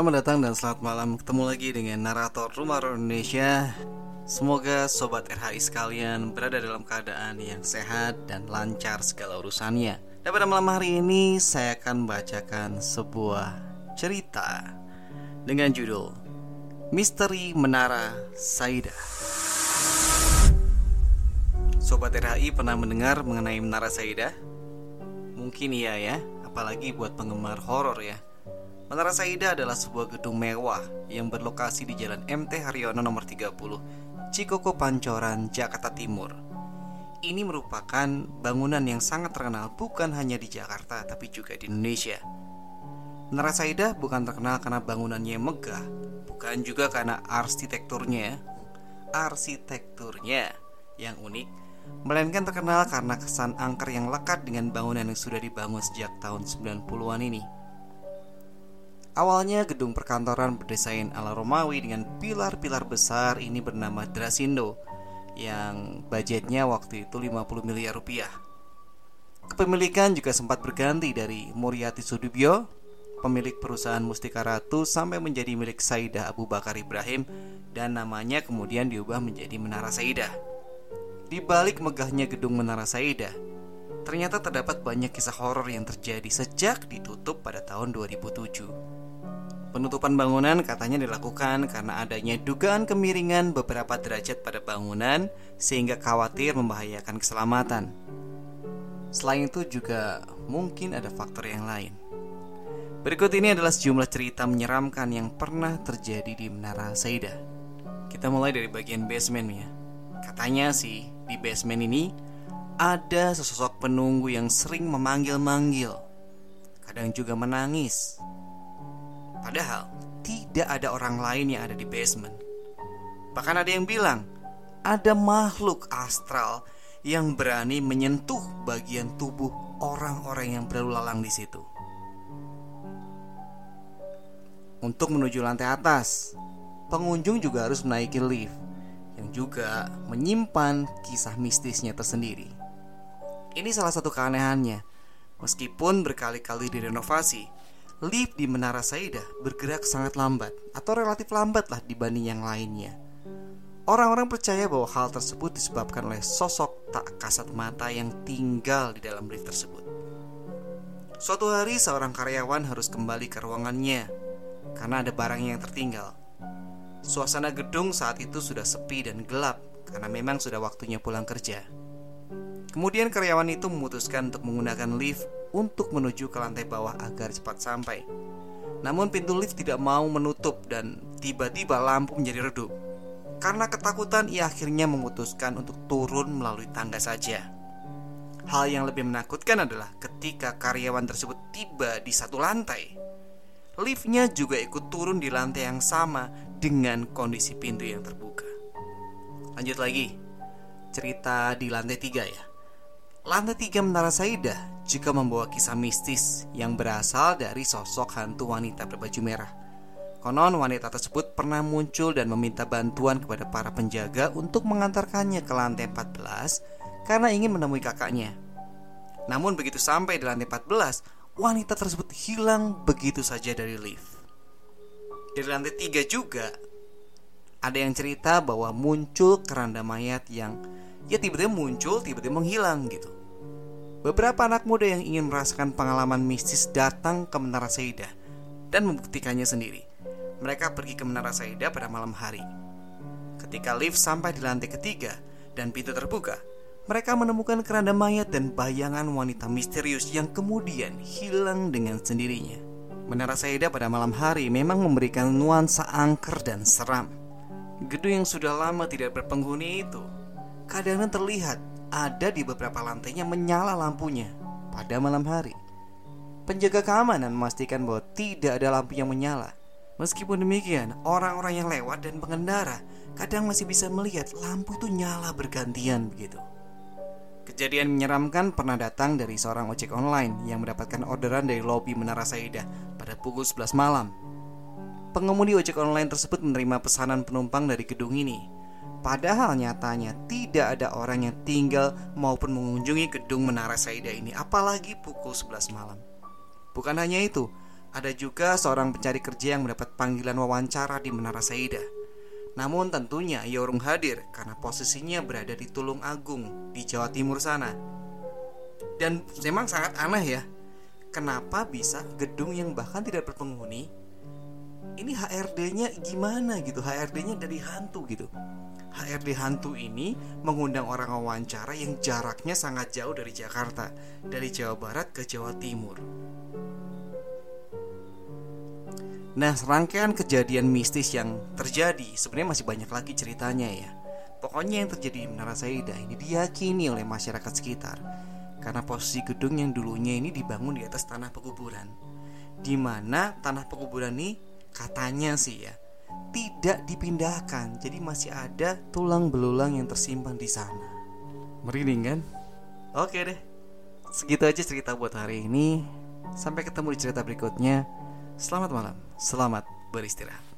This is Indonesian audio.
Selamat datang dan selamat malam. Ketemu lagi dengan narator Rumah Indonesia. Semoga sobat RHI sekalian berada dalam keadaan yang sehat dan lancar segala urusannya. Dan pada malam hari ini saya akan bacakan sebuah cerita Dengan judul Misteri Menara Saida. Sobat RHI pernah mendengar mengenai Menara Saida? Mungkin iya ya, apalagi buat penggemar horor ya Menara Saida adalah sebuah gedung mewah yang berlokasi di Jalan MT Haryono nomor 30, Cikoko Pancoran, Jakarta Timur. Ini merupakan bangunan yang sangat terkenal bukan hanya di Jakarta tapi juga di Indonesia. Menara Saida bukan terkenal karena bangunannya megah, bukan juga karena arsitekturnya, arsitekturnya yang unik, melainkan terkenal karena kesan angker yang lekat dengan bangunan yang sudah dibangun sejak tahun 90-an ini. Awalnya gedung perkantoran berdesain ala Romawi dengan pilar-pilar besar ini bernama Drasindo yang budgetnya waktu itu 50 miliar rupiah. Kepemilikan juga sempat berganti dari Muriati Sudibyo, pemilik perusahaan Mustika Ratu sampai menjadi milik Saidah Abu Bakar Ibrahim dan namanya kemudian diubah menjadi Menara Saidah. Di balik megahnya gedung Menara Saidah, ternyata terdapat banyak kisah horor yang terjadi sejak ditutup pada tahun 2007. Penutupan bangunan katanya dilakukan karena adanya dugaan kemiringan beberapa derajat pada bangunan sehingga khawatir membahayakan keselamatan. Selain itu juga mungkin ada faktor yang lain. Berikut ini adalah sejumlah cerita menyeramkan yang pernah terjadi di Menara Saida. Kita mulai dari bagian basement ya. Katanya sih di basement ini ada sesosok penunggu yang sering memanggil-manggil. Kadang juga menangis Padahal tidak ada orang lain yang ada di basement. Bahkan ada yang bilang ada makhluk astral yang berani menyentuh bagian tubuh orang-orang yang berlalu lalang di situ. Untuk menuju lantai atas, pengunjung juga harus menaiki lift yang juga menyimpan kisah mistisnya tersendiri. Ini salah satu keanehannya. Meskipun berkali-kali direnovasi, lift di Menara Saida bergerak sangat lambat atau relatif lambat lah dibanding yang lainnya. Orang-orang percaya bahwa hal tersebut disebabkan oleh sosok tak kasat mata yang tinggal di dalam lift tersebut. Suatu hari seorang karyawan harus kembali ke ruangannya karena ada barang yang tertinggal. Suasana gedung saat itu sudah sepi dan gelap karena memang sudah waktunya pulang kerja. Kemudian karyawan itu memutuskan untuk menggunakan lift untuk menuju ke lantai bawah agar cepat sampai. Namun pintu lift tidak mau menutup dan tiba-tiba lampu menjadi redup. Karena ketakutan ia akhirnya memutuskan untuk turun melalui tangga saja. Hal yang lebih menakutkan adalah ketika karyawan tersebut tiba di satu lantai. Liftnya juga ikut turun di lantai yang sama dengan kondisi pintu yang terbuka. Lanjut lagi, cerita di lantai tiga ya. Lantai tiga Menara Saida juga membawa kisah mistis yang berasal dari sosok hantu wanita berbaju merah. Konon wanita tersebut pernah muncul dan meminta bantuan kepada para penjaga untuk mengantarkannya ke lantai 14 karena ingin menemui kakaknya. Namun begitu sampai di lantai 14, wanita tersebut hilang begitu saja dari lift. Di lantai 3 juga ada yang cerita bahwa muncul keranda mayat yang ya tiba-tiba muncul, tiba-tiba menghilang gitu. Beberapa anak muda yang ingin merasakan pengalaman mistis datang ke Menara Saida dan membuktikannya sendiri. Mereka pergi ke Menara Saida pada malam hari. Ketika lift sampai di lantai ketiga dan pintu terbuka, mereka menemukan keranda mayat dan bayangan wanita misterius yang kemudian hilang dengan sendirinya. Menara Saida pada malam hari memang memberikan nuansa angker dan seram. Gedung yang sudah lama tidak berpenghuni itu kadang terlihat ada di beberapa lantainya menyala lampunya pada malam hari. Penjaga keamanan memastikan bahwa tidak ada lampu yang menyala. Meskipun demikian, orang-orang yang lewat dan pengendara kadang masih bisa melihat lampu itu nyala bergantian begitu. Kejadian menyeramkan pernah datang dari seorang ojek online yang mendapatkan orderan dari lobi Menara Saida pada pukul 11 malam. Pengemudi ojek online tersebut menerima pesanan penumpang dari gedung ini Padahal nyatanya tidak ada orang yang tinggal maupun mengunjungi gedung Menara Saida ini apalagi pukul 11 malam. Bukan hanya itu, Ada juga seorang pencari kerja yang mendapat panggilan wawancara di Menara Saida. Namun tentunya ia urung hadir karena posisinya berada di Tulung Agung di Jawa Timur sana. Dan memang sangat aneh ya, kenapa bisa gedung yang bahkan tidak berpenghuni ini HRD-nya gimana gitu? HRD-nya dari hantu gitu. HRD hantu ini mengundang orang wawancara yang jaraknya sangat jauh dari Jakarta, dari Jawa Barat ke Jawa Timur. Nah, serangkaian kejadian mistis yang terjadi sebenarnya masih banyak lagi ceritanya ya. Pokoknya yang terjadi di Menara Saida ini diyakini oleh masyarakat sekitar karena posisi gedung yang dulunya ini dibangun di atas tanah pekuburan. Di mana tanah pekuburan ini katanya sih ya tidak dipindahkan. Jadi masih ada tulang belulang yang tersimpan di sana. Merinding kan? Oke deh. Segitu aja cerita buat hari ini. Sampai ketemu di cerita berikutnya. Selamat malam, selamat beristirahat.